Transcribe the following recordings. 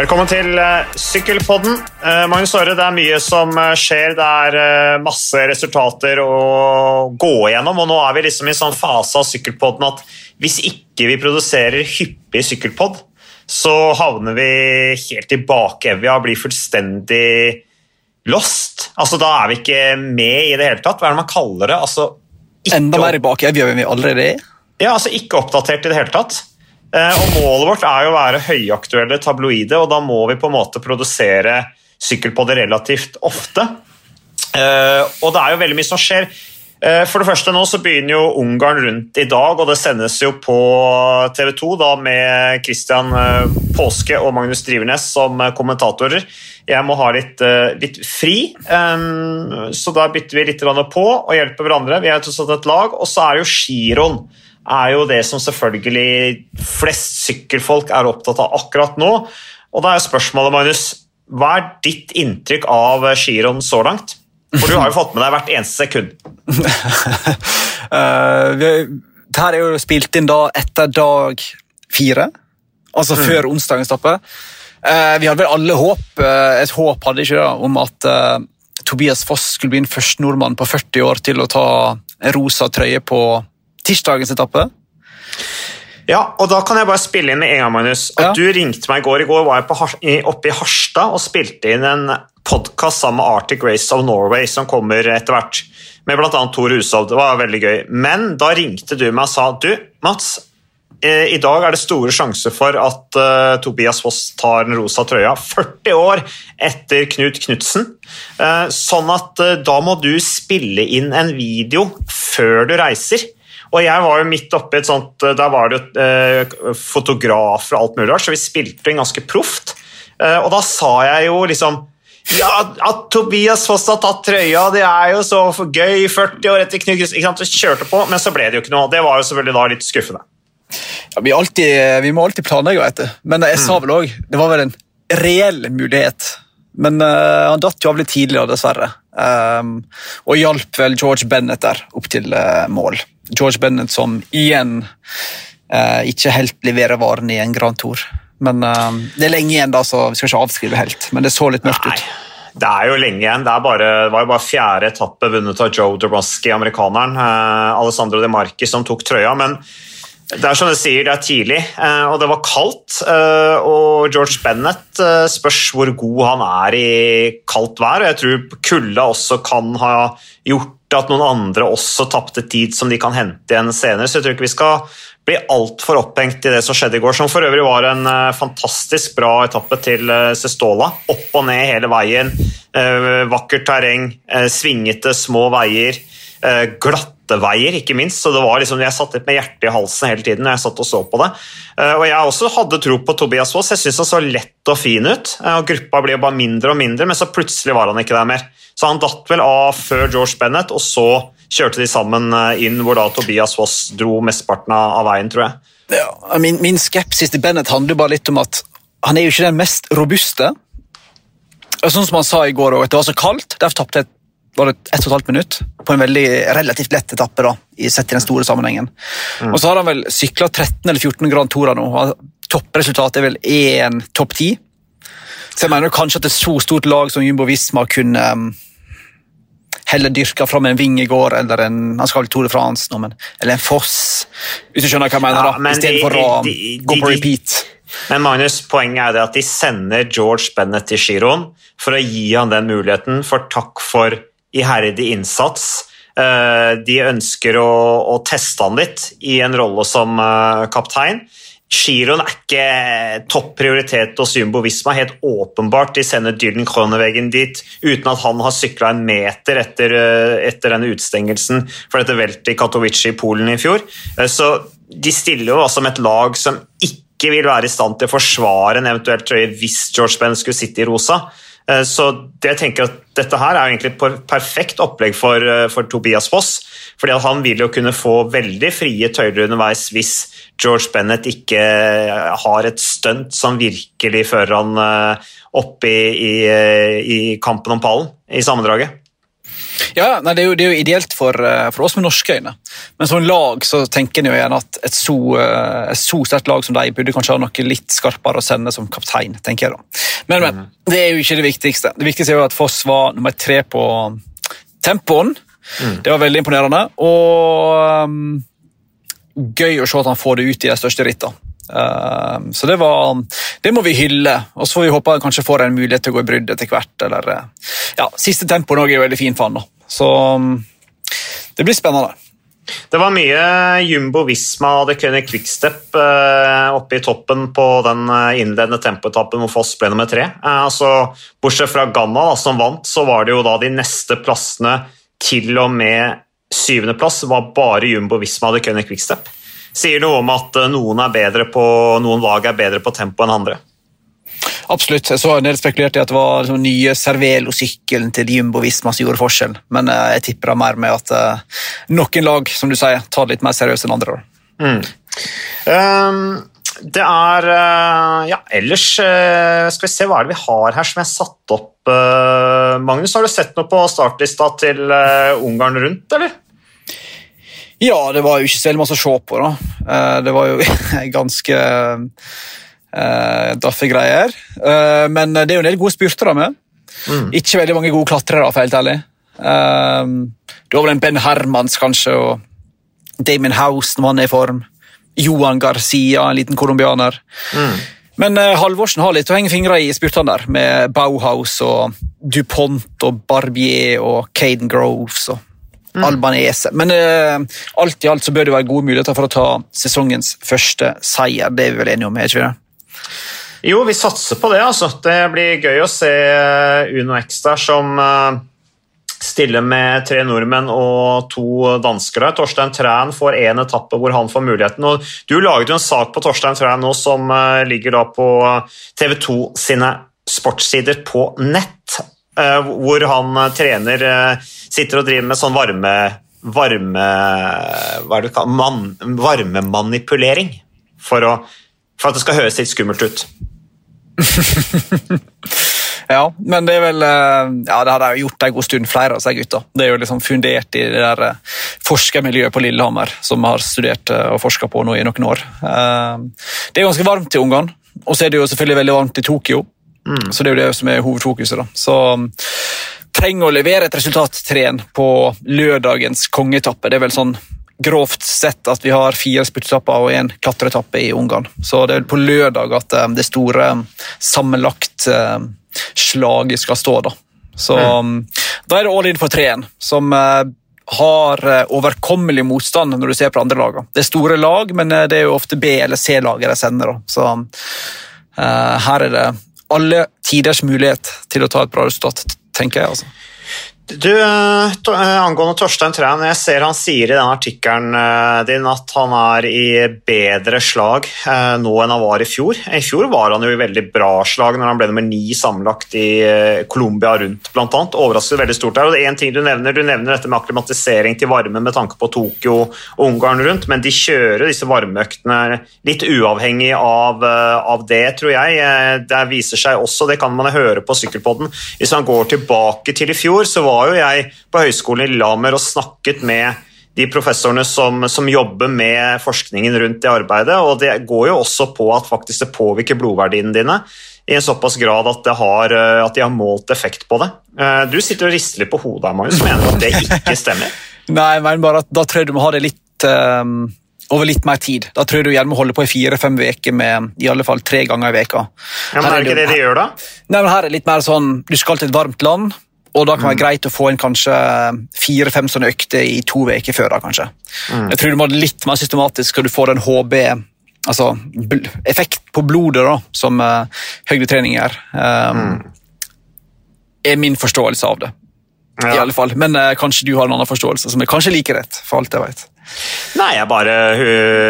Velkommen til uh, Sykkelpodden. Uh, Magnus Aare, det er mye som uh, skjer. Det er masse resultater å gå igjennom. Og nå er vi liksom i en sånn fase av Sykkelpodden at hvis ikke vi produserer hyppig sykkelpodd, så havner vi helt i bakevja og blir fullstendig lost. Altså, Da er vi ikke med i det hele tatt. Hva er det man kaller det? Altså, Enda mer i bakevja enn vi allerede er? Ja, altså ikke oppdatert i det hele tatt. Eh, og Målet vårt er jo å være høyaktuelle tabloide, og da må vi på en måte produsere sykkelpodder relativt ofte. Eh, og det er jo veldig mye som skjer. Eh, for det første nå så begynner jo Ungarn rundt i dag, og det sendes jo på TV 2 da med Christian Påske og Magnus Drivernes som kommentatorer. Jeg må ha litt, litt fri, så da bytter vi litt på og hjelper hverandre. Vi er tross alt et lag, og så er det jo giroen er jo det som selvfølgelig flest sykkelfolk er opptatt av akkurat nå. Og da er spørsmålet, Magnus, hva er ditt inntrykk av skirenn så langt? For du har jo fått med deg hvert eneste sekund. uh, det her er jo spilt inn da etter dag fire, altså mm. før onsdagens etappe. Uh, vi hadde vel alle håp, uh, et håp hadde ikke da, om at Tobias Foss skulle bli den første nordmann på 40 år til å ta en rosa trøye på tirsdagens etappe. Ja, og da kan jeg bare spille inn med en gang, Magnus. At ja. Du ringte meg i går. I går var jeg oppe i Harstad og spilte inn en podkast sammen med Arctic Race of Norway, som kommer etter hvert. Med bl.a. Tor Hushovd. Det var veldig gøy. Men da ringte du meg og sa du, Mats, eh, i dag er det store sjanser for at uh, Tobias Foss tar den rosa trøya 40 år etter Knut Knutsen. Uh, sånn at uh, da må du spille inn en video før du reiser. Og jeg var jo midt oppi et sånt eh, Der var det jo eh, fotografer og alt mulig rart, så vi spilte inn ganske proft. Eh, og da sa jeg jo liksom ja, at Tobias Foss har tatt trøya, det er jo så gøy. 40 år etter Knut Kristiansen. Kjørte på, men så ble det jo ikke noe. Det var jo selvfølgelig da litt skuffende. Ja, vi, alltid, vi, må alltid planlegge, vet du. Men jeg mm. sa vel òg Det var vel en reell mulighet. Men uh, han datt jo av litt tidligere, dessverre. Um, og hjalp vel George Bennett der opp til uh, mål. George Bennett som igjen eh, ikke helt leverer varen i en Grand Tour. Men eh, det er lenge igjen, da, så vi skal ikke avskrive helt. Men det så litt mørkt ut. Det er jo lenge igjen. Det, bare, det var jo bare fjerde etappe vunnet av Joe Dobroski, amerikaneren. Eh, Alessandro De Marchi som tok trøya. men det er som du sier, det er tidlig, og det var kaldt. Og George Bennett spørs hvor god han er i kaldt vær. og Jeg tror kulda også kan ha gjort at noen andre også tapte tid som de kan hente igjen senere. Så jeg tror ikke vi skal bli altfor opphengt i det som skjedde i går, som for øvrig var en fantastisk bra etappe til Sestola. Opp og ned hele veien. Vakkert terreng, svingete små veier. glatte veier, ikke minst. Så det var liksom, Jeg satt litt med hjertet i halsen hele tiden når jeg satt og så på det. og Jeg også hadde tro på Tobias Foss. Jeg syns han så lett og fin ut. og Gruppa ble bare mindre og mindre, men så plutselig var han ikke der mer. Så han datt vel av før George Bennett, og så kjørte de sammen eh, inn hvor da Tobias Foss dro mesteparten av veien, tror jeg. Ja, min, min, skepsis til Bennett handler bare litt om at han er jo ikke den mest robuste. Sånn som han sa i går, at det var så kaldt, derfor tapte jeg var det ett og et halvt minutt på en veldig relativt lett etappe. da, sett i den store sammenhengen. Mm. Og Så har han vel sykla 13 eller 14 Grand Tourer nå. Toppresultatet er vel én topp ti. Så jeg mener kanskje at et så stort lag som Jumbo Visma kunne um, heller dyrka fram en Vingegård eller en han skal Tour de France nå, men, eller en Foss, hvis du skjønner hva jeg mener. Ja, Istedenfor å de, de, gå på repeat. Men Magnus, poenget er det at de sender George Bennett til giroen for å gi han den muligheten, for takk for iherdig innsats. Eh, de ønsker å, å teste han litt i en rolle som eh, kaptein. Giroen er ikke topp prioritet hos Jumbo Visma. Helt åpenbart. De sender Dylan Kronewegen dit uten at han har sykla en meter etter, eh, etter denne utstengelsen for dette veltet i Katowice i Polen i fjor. Så de stiller jo altså med et lag som ikke vil være i stand til å forsvare en eventuell trøye hvis George Benn skulle sitte i rosa. Eh, så jeg tenker at dette her er egentlig et perfekt opplegg for, for Tobias Foss. fordi Han vil jo kunne få veldig frie tøyler underveis hvis George Bennett ikke har et stunt som virkelig fører han eh, opp i, i, i kampen om pallen i sammendraget. Ja, nei, det, er jo, det, er jo, ideelt for, eh, for, oss med norske øyne, men som lag så tenker en igjen at et så, eh, et så sterkt lag som de burde kanskje ha noe litt skarpere å sende som kaptein. tenker jeg da. Men, men, mm. det er jo ikke det viktigste. Det viktigste er jo at Foss var nummer tre på tempoen. Mm. Det var veldig imponerende. Og um, gøy å se at han får det ut i de største rittene. Uh, så det, var, det må vi hylle, og så får vi håpe han kanskje får en mulighet til å gå i brudd etter hvert. Eller, uh, ja, Siste tempoen er jo veldig fin for han, da. så um, det blir spennende. Det var mye Jumbo Visma og The kunne Quickstep uh, oppe i toppen på den uh, innledende tempoetappen hvor Foss ble nummer tre. Altså, bortsett fra Ganna, som vant, så var det jo da de neste plassene til og med syvendeplass var bare Jumbo Visma og The kunne Quickstep sier noe om at eh, noen, på, noen lag er bedre på tempo enn andre. Absolutt. Jeg så en del spekulert i at det var liksom, nye Cervelo-sykkelen til Jumbo Visma som gjorde forskjell, men uh, jeg tipper mer med at uh, noen lag som du sier, tar det litt mer seriøst enn andre. Mm. Um, det er Ja, ellers skal vi se hva er det vi har her som jeg har satt opp. Magnus, har du sett noe på startlista til Ungarn rundt, eller? Ja, det var jo ikke så veldig masse å se på. da. Eh, det var jo ganske uh, daffe greier. Uh, men det er jo en del gode spurtere med. Mm. Ikke veldig mange gode klatrere, for helt ærlig. Uh, det var vel en Ben Hermans, kanskje, og Damon House når han er i form. Johan Garcia, en liten colombianer. Mm. Men uh, Halvorsen har litt å henge fingra i spurtene der, med Bauhaus og DuPont og Barbier og Caden Groves. og Mm. Albanese. Men uh, alt i alt så bør det være gode muligheter for å ta sesongens første seier. Det er vi vel enige om, er ikke det? Jo, vi satser på det. altså. Det blir gøy å se Uno X der som uh, stiller med tre nordmenn og to danskere. Torstein Træn får én etappe hvor han får muligheten. og Du laget jo en sak på Torstein Træn nå som uh, ligger da på TV 2 sine sportssider på nett. Eh, hvor han eh, trener eh, Sitter og driver med sånn varme varme hva er det man, varmemanipulering for, for at det skal høres litt skummelt ut. ja, men det er vel Ja, det hadde jeg gjort en god stund, flere av seg gutta. Det er jo liksom fundert i det der forskermiljøet på Lillehammer som har studert og forska på nå i noen år. Det er ganske varmt i Ungarn, og så er det jo selvfølgelig veldig varmt i Tokyo. Mm. Så det er jo det som er hovedfokuset. da. Så um, trenger å levere et resultat til på lørdagens kongeetappe. Det er vel sånn grovt sett at vi har fire spyttetapper og én klatreetappe i Ungarn. Så det er på lørdag at um, det store um, sammenlagt slaget skal stå. Da Så mm. da er det all in for treen, som uh, har uh, overkommelig motstand når du ser på andre lag. Det er store lag, men uh, det er jo ofte B- eller C-laget de sender. Så Så her er det alle tiders mulighet til å ta et bra resultat, tenker jeg. altså. Du, eh, eh, Angående Torstein Træn, jeg ser han sier i den artikkelen eh, din at han er i bedre slag nå enn han var i fjor. I fjor var han jo i veldig bra slag når han ble nummer ni sammenlagt i Colombia rundt bl.a. Overrasket veldig stort der. og det er en ting Du nevner du nevner dette med akklimatisering til varme med tanke på Tokyo og Ungarn rundt, men de kjører disse varmeøktene litt uavhengig av, av det, tror jeg. Det viser seg også, det kan man høre på Sykkelpodden, hvis man går tilbake til i fjor, så var var jo jeg på høyskolen i Lillehammer og snakket med de professorene som, som, jobber med forskningen rundt det arbeidet, og det går jo også på at faktisk det påvirker blodverdiene dine i en såpass grad at, har, eh, at de har målt effekt på det. Eh, du sitter og rister litt på hodet, Magnus, mener at det ikke stemmer? Nei, men bare at da tror jeg du må ha det litt um, over litt mer tid. Da tror jeg du gjerne må holde på i fire-fem uker med i alle fall tre ganger i veka. Ja, men er det ikke det de gjør, da? Nei, men her er det litt mer sånn, Du skal til et varmt land. Og da kan det være greit å få inn kanskje fire-fem sånne økter i to uker før. da, kanskje. Mm. Jeg tror du må det litt mer systematisk skal du få den HB, altså effekt på blodet, da, som uh, høydetrening er. Um, mm. er min forståelse av det. Ja. i alle fall. Men uh, kanskje du har en annen forståelse, som er kanskje like rett. for alt jeg vet. Nei, jeg bare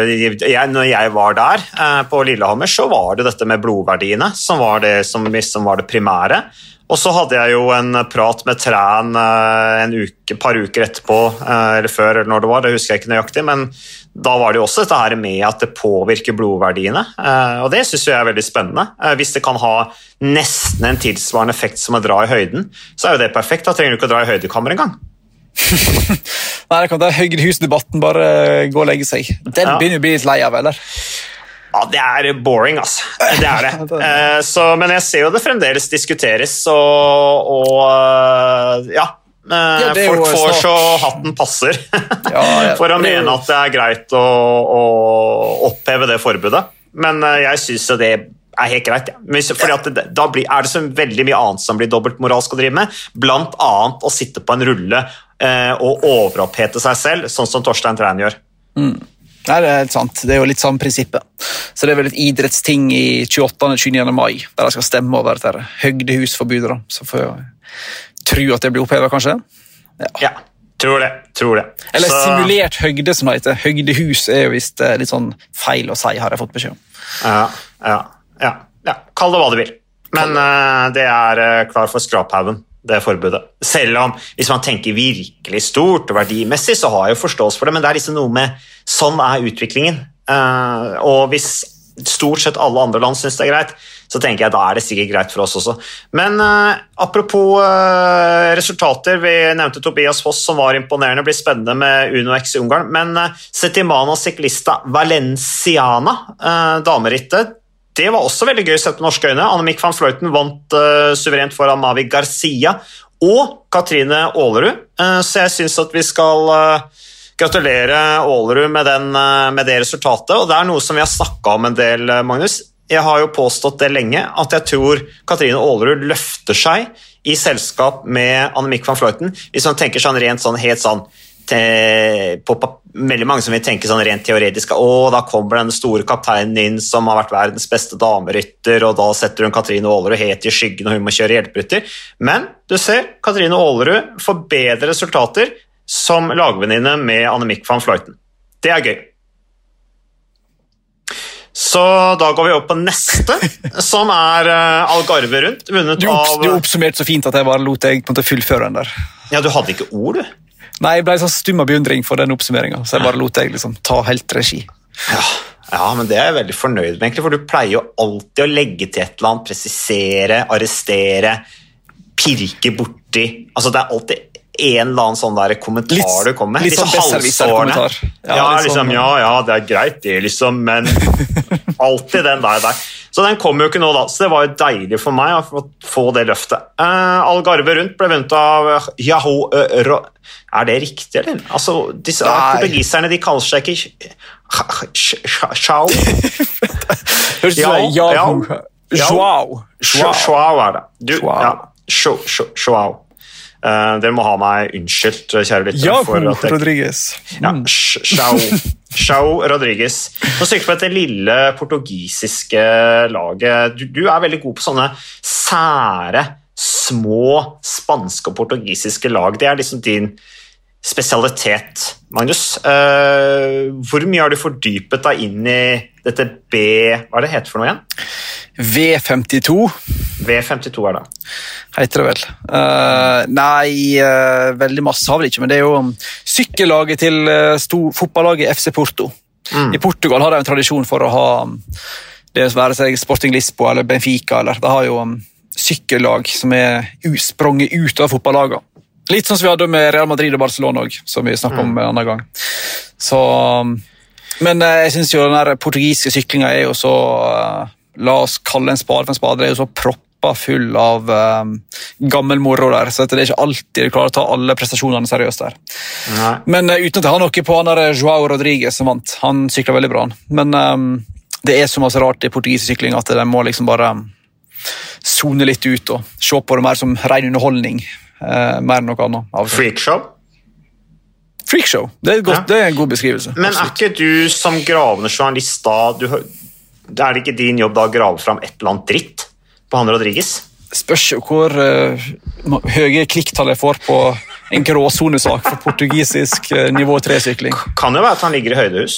jeg, Når jeg var der, uh, på Lillehammer, så var det dette med blodverdiene som var det, som, som var det primære. Og så hadde jeg jo en prat med Træn eh, en uke, par uker etterpå, eh, eller før, eller når det var, det husker jeg ikke nøyaktig, men da var det jo også dette her med at det påvirker blodverdiene. Eh, og det syns jeg er veldig spennende. Hvis det kan ha nesten en tilsvarende effekt som å dra i høyden, så er jo det perfekt. Da trenger du ikke å dra i høydekammer engang. Nei, det kan ta høydehusdebatten bare gå og legge seg. Den Ja. begynner å bli litt lei av, eller? Ja, det er boring, altså. Det er det. Eh, så, men jeg ser jo det fremdeles diskuteres, og, og eh, ja. Eh, Ja, Folk får så hatten passer Ja, ja. for å mene at det er greit å, å oppheve det forbudet. Men jeg syns jo det er helt greit. Ja. Fordi at det, da blir, er det så veldig mye annet som blir dobbeltmoralsk å drive med, blant annet å sitte på en rulle eh, og overopphete seg selv, sånn som Torstein Træn gjør. Nei, det er helt sant. Det er jo litt samme prinsippet. Så det er vel et idrettsting i 28. og 29. mai, der de skal stemme over dette høgdehusforbudet. Så får jeg tro at det blir oppheva, kanskje. Ja, tror det. Tror det. Eller Så- simulert høgde, som det heter. Høgdehus er jo visst eh, litt sånn feil å si, har jeg fått beskjed om. Ja, ja, ja, ja. Kall det hva du vil. Men eh, det er uh, klar for skraphaugen, det forbudet. Selv om hvis man tenker virkelig stort og verdimessig, så har jeg jo forståelse for det, men det er liksom noe med Sånn er utviklingen. Uh, og hvis stort sett alle andre land syns det er greit, så tenker jeg da er det sikkert greit for oss også. Men uh, apropos uh, resultater, vi nevnte Tobias Foss som var imponerende, blir spennende med Uno X i Ungarn, men uh, Settimana Ciclista Valenciana, uh, damerittet, det var også veldig gøy sett med norske øyne. Annemiek van Fløyten vant uh, suverent foran Mavi Garcia og Katrine Aalerud, uh, så jeg syns at vi skal uh, gratulere Aalerud med, med det resultatet. Og det er noe som vi har snakka om en del, Magnus. Jeg har jo påstått det lenge, at jeg tror Katrine Aalerud løfter seg i selskap med Annemiek van Fløyten, Hvis man tenker sånn rent sånn helt sånn på pap- veldig mange som vil tenke sånn rent teoretisk å, da kommer den store kapteinen inn som har vært verdens beste damerytter, og da setter hun Katrine Aalerud helt i skyggen, og hun må kjøre hjelperytter. Men du ser, Katrine Aalerud får bedre resultater som lagvenninne med Annemiek van Fleuten. Det er gøy. Så da går vi opp på neste, som er uh, Algarve rundt, vunnet Du, opp, av du oppsummerte så fint at jeg bare lot deg på fullføre den der. Ja, du hadde ikke ord, du? Nei, Jeg ble sånn stum av beundring for den oppsummeringa, så jeg bare lot deg liksom ta helt regi. Ja, ja, men det er jeg veldig fornøyd med, egentlig, for du pleier jo alltid å legge til et eller annet, presisere, arrestere, pirke borti Altså, det er alltid en eller annen sånn der kommentar Litt- du kommer med. litt sånn halvsårende. halvsårene. Ja, Ja, liksom, sånn- ja, ja, det er greit, det, liksom, men alltid den der, der. Så den kom jo ikke nå, da. Så det var jo deilig for meg å få- det løftet. Uh, Algarve rundt ble vunnet av Yahoo uh. Er det riktig, eller? Altså, disse portugiserne, de kaller seg ikke Chao? Høres ut som Yahoo. Joao. Joao. Er det. Du. Ja. Jo- jo- Joao. Eh, dere må ha meg unnskyldt, kjære lyttere. at jeg- Rodriguez. ja, Sjau Joao. Joao Rodriguez. Nå søker på dette lille portugisiske laget. Du, du er veldig god på sånne sære, små spanske og portugisiske lag. Det er liksom din spesialitet, Magnus. Eh, hvor mye har du fordypet deg inn i dette B... Hva er det heter for noe igjen? V52 V52 er det. heter det vel. Uh, nei, uh, veldig masse har vi ikke, men det er jo um, sykkellaget til uh, fotballaget FC Porto. I Portugal har de en tradisjon for å ha um, det være seg Sporting Lisboa eller Benfica. eller De har jo um, sykkellag som er sprunget ut av fotballagene. Litt sånn som vi hadde med Real Madrid og Barcelona òg, som vi snakket om en annen gang. Så, um, men eh, jeg syns jo den der portugisiske syklinga er jo så eh, La oss kalle en spade for en spade. Det er jo så proppa full av um, gammel moro der, så det er ikke alltid du klarer å ta alle prestasjonene seriøst der. Nei. Men uten at jeg har noe på han der Joao Rodriguez som vant. Han sykla veldig bra. han. Men um, det er så masse rart i portugisisk sykling at de må liksom bare sone litt ut og se på det mer som ren underholdning. Eh, mer enn noe annet. Freakshow. Freakshow. Det er, godt, Ja. det er en god beskrivelse. Men er ikke du som gravende journalist da du, Er det ikke din jobb da å grave fram et eller annet dritt på han Rodriges? Spørs jo hvor uh, høye klikktall jeg får på en gråsonesak for portugisisk uh, nivå 3-sykling. Kan jo være at han ligger i høydehus.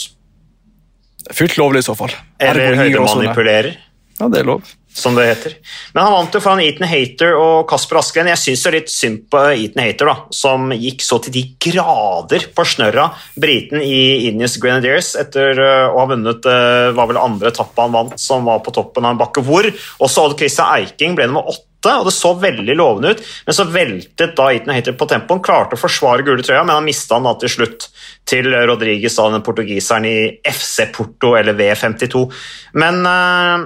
Fullt lovlig i så fall. Eller høydemanipulerer. Ja, det er lov. Som det heter. Men han vant jo foran Eaton Hater og Kasper Askren. Jeg syns litt synd på Eaton Hater, da, som gikk så til de grader på snørra, briten i Inius Grenadiers, etter uh, å ha vunnet uh, var vel andre etappe han vant, som var på toppen av en bakke hvor også Odd Christian Eiking ble nummer åtte og det så veldig lovende ut, men så veltet da Eaton Hater på tempoen, klarte å forsvare gule trøya, men han mista den da til slutt til Rodriguez, den portugiseren i FC Porto, eller V52. Men uh,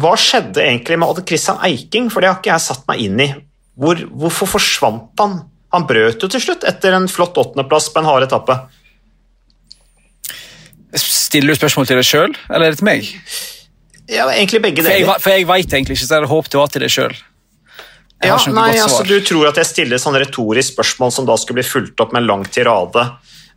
hva skjedde egentlig med Odd Christian Eiking, for det har ikke jeg satt meg inn i. Hvor, hvorfor forsvant han? Han brøt jo til slutt etter en flott åttendeplass på en hard etappe. Stiller du spørsmål til deg sjøl, eller er det til meg? Ja, egentlig begge deler. For jeg, for jeg veit egentlig ikke, så jeg hadde håpet det var til deg sjøl. Ja, nei, altså, du tror at jeg stiller sånn retorisk spørsmål som da skulle bli fulgt opp med en lang tirade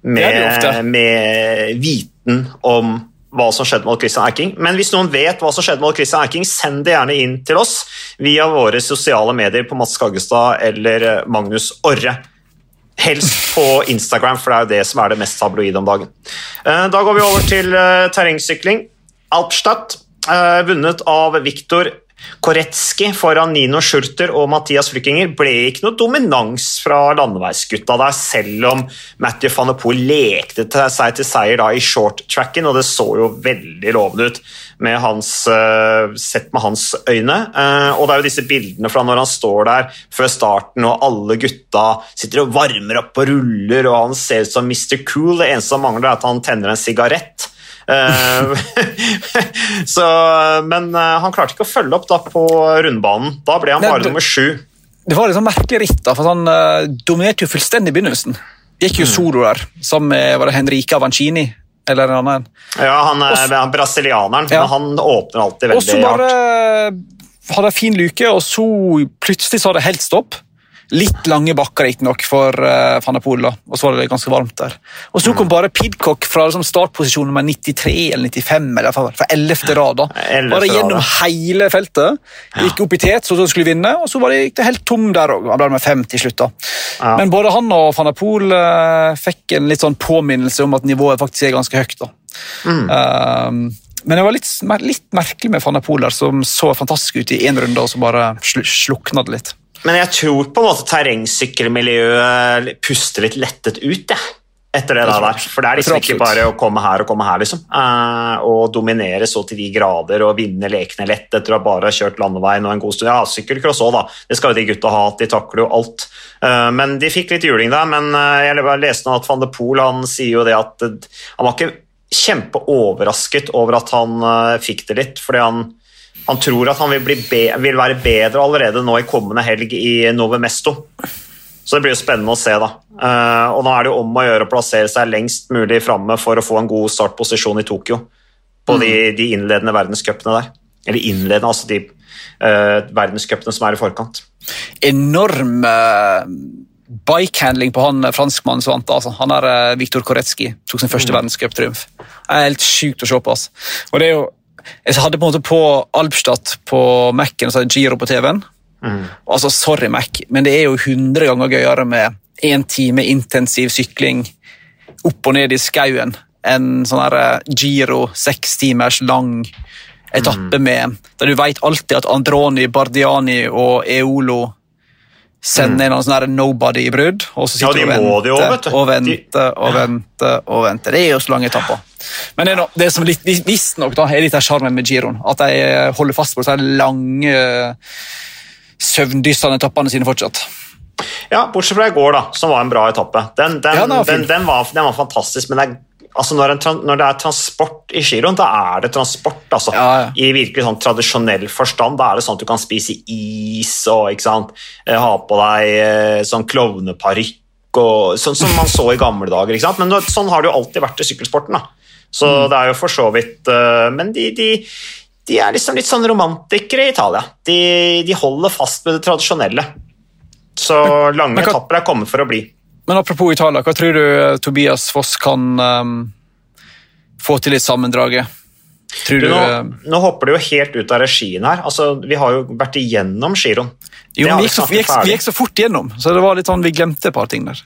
med, med viten om hva som skjedde med Christian Erking. Men hvis noen vet hva som skjedde med Christian Erking, send det gjerne inn til oss via våre sosiale medier på Mats Kaggestad eller eh, Magnus Orre. Helst på Instagram, for det er jo det som er det mest tabloide om dagen. Eh, da går vi over til eh, terrengsykling. Alpstadt, vunnet av Viktor Koretski foran Nino Schurter og Mathias Flykkinger ble ikke noe dominans fra landeveisgutta der, selv om Matthew van der Poel lekte seg til seier da i short-tracken, og det så jo veldig lovende ut med hans, uh, sett med hans øyne. Uh, og det er jo disse bildene fra når han står der før starten, og alle gutta sitter og varmer opp og ruller, og han ser ut som Mr. Cool. Det eneste som mangler, er at han tenner en sigarett. Eh, så, men eh, han klarte ikke å følge opp da på rundbanen. Da ble han bare Nei, nummer sju. Det var et sånn merkelig ritt, da, for han uh, dominerte jo fullstendig i begynnelsen. Gikk jo mm. solo der, med var det Henrica Avancini. Eller en annen. Ja, han er Også, brasilianeren, ja. men han åpner alltid veldig hardt. Og så bare hadde jeg fin luke, og så plutselig så hadde det helt stopp. Litt lange bakker riktignok for uh, Van og så var det ganske varmt der. Og Så kom mm. bare Pidcock fra liksom, startposisjon nummer 93 eller 95, eller fra 11. rad. da. Bare gjennom hele feltet. Gikk opp i tet, så han skulle vinne, og så var det, gikk det helt tom der òg. Han ble med fem til slutt. da. Ja. Men både han og Fannapol uh, fikk en litt sånn påminnelse om at nivået faktisk er ganske høyt. da. Mm. Uh, men det var litt, litt merkelig med Fanapol, som så fantastisk ut i én runde, og så bare slukna det litt. Men jeg tror på en måte terrengsykkelmiljøet puster litt lettet ut, jeg. Etter det, der. For det er liksom ikke bare å komme her og komme her, liksom. Eh, og dominere så til de grader og vinne lekene lett etter å bare ha kjørt landeveien og en god stund. Ja, sykkelcross òg, da. Det skal jo de gutta ha, de takler jo alt. Eh, men de fikk litt juling der. Men uh, jeg leste nå at van de Poel han sier jo det at han var ikke kjempeoverrasket over at han fikk det litt, fordi han han tror at han vil, vil, være bedre allerede nå i kommende helg i Nove Mesto. Så det blir jo spennende å se. da. Uh, og Nå er det jo om å gjøre å plassere seg lengst mulig framme for å få en god startposisjon i Tokyo på mm. de, de, innledende verdenscupene der. Eller innledende, altså de uh, verdenscupene som er i forkant. Enorm uh, bikehandling på han franskmannen som vant. Altså. Han er uh, Viktor Koretskij, tok sin første mm. verdenscuptriumf. Er helt sjukt å se på. Altså. Og det er jo jeg hadde på en måte på Alpstad på Mac-en og så Giro på TV-en. Mm. Altså, Sorry, Mac, men det er jo 100 ganger gøyere med én time intensiv sykling opp og ned i skauen enn sånn her eh, Giro, seks timers lang etappe mm. med Der du vet alltid at Androni, Bardiani og Eolo sender mm. en sånn nobody i brudd, og så sitter ja, de og venter og venter og venter og venter. Det er jo så lange etapper. Men det, er no, det som visstnok er litt av sjarmen med giroen, at de eh, holder fast på de lange, eh, søvndyssende etappene sine fortsatt. Ja, bortsett fra i går, da, som var en bra etappe. Den, den, ja, den, den var, var, fantastisk, men det er altså når, en, når, det er transport i giroen, da er det transport. Altså, ja, ja. I virkelig sånn tradisjonell forstand. Da er det sånn at du kan spise is og eh, ha på deg sånn klovneparykk. Sånn som man så i gamle dager. Men sånn har det jo alltid vært i sykkelsporten. da. Så mm. det er jo for så vidt uh, Men de, de, de, er liksom litt sånn romantikere i Italia. De, de holder fast ved det tradisjonelle. Så lange hva, etapper er kommet for å bli. Men apropos Italia, hva tror du eh, Tobias Foss kan um, få til i sammendraget? Du, nå, nå, hopper du jo helt ut av regien her. Altså, vi har jo vært igjennom giroen. Jo, vi gikk, så, vi, gikk, vi gikk, så, fort igjennom, så det var litt sånn, vi glemte et par ting der.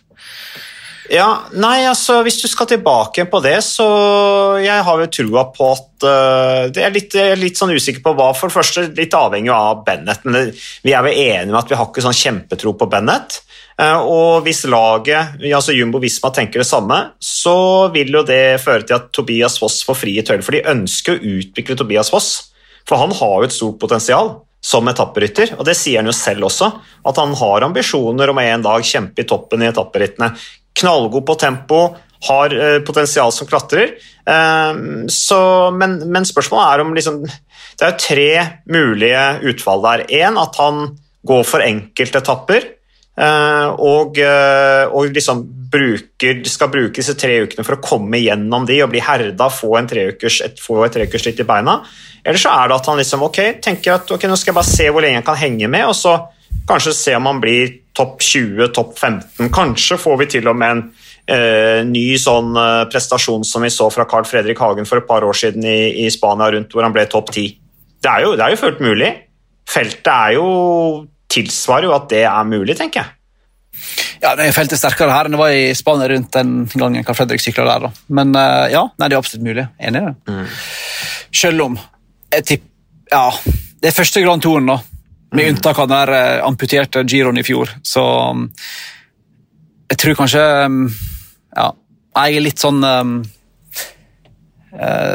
Ja, nei, altså Hvis du skal tilbake på det, så Jeg har jo trua på at uh, det er litt, litt sånn usikker på hva. For det første litt avhengig av Bennett, men vi er vel enige med at vi har ikke sånn kjempetro på Bennett. Uh, og hvis laget, altså Jumbo Visma, tenker det samme, så vil jo det føre til at Tobias Foss får frie tøyler. For de ønsker å utvikle Tobias Foss, for han har jo et stort potensial som etapperytter, og det sier han jo selv også, at han har ambisjoner om en dag kjempe i toppen i etapperittene knallgod på tempo, har uh, potensial som klatrer. Uh, så, men, men, spørsmålet er om liksom, Det er tre mulige utfall der. Én at han går for enkeltetapper. Uh, og, og liksom bruker, skal bruke disse tre ukene for å komme gjennom de og bli herda, få, en treukers, et, få i beina. Eller så er det at han liksom, ok, tenker at okay, nå skal jeg bare se hvor lenge jeg kan henge med, og så kanskje se om han blir topp 20, topp 15. Kanskje får vi til og med en eh, ny sånn eh, prestasjon som vi så fra Carl Fredrik Hagen for et par år siden i, i Spania, rundt hvor han ble topp 10. Det er, jo, det er jo fullt mulig. Feltet er jo tilsvarer jo at det er mulig, tenker jeg. Ja, det er Feltet sterkere her enn det var i Spania rundt den gangen Carl Fredrik sykla der. da. Men uh, ja, nei, det er absolutt mulig. Enig i det. Mm. Selv om jeg tipper Ja, det er første Grand Touren, da. Med mm. unntak av den eh, amputerte giroen i fjor. Så um, jeg tror kanskje um, Ja, jeg er litt sånn um,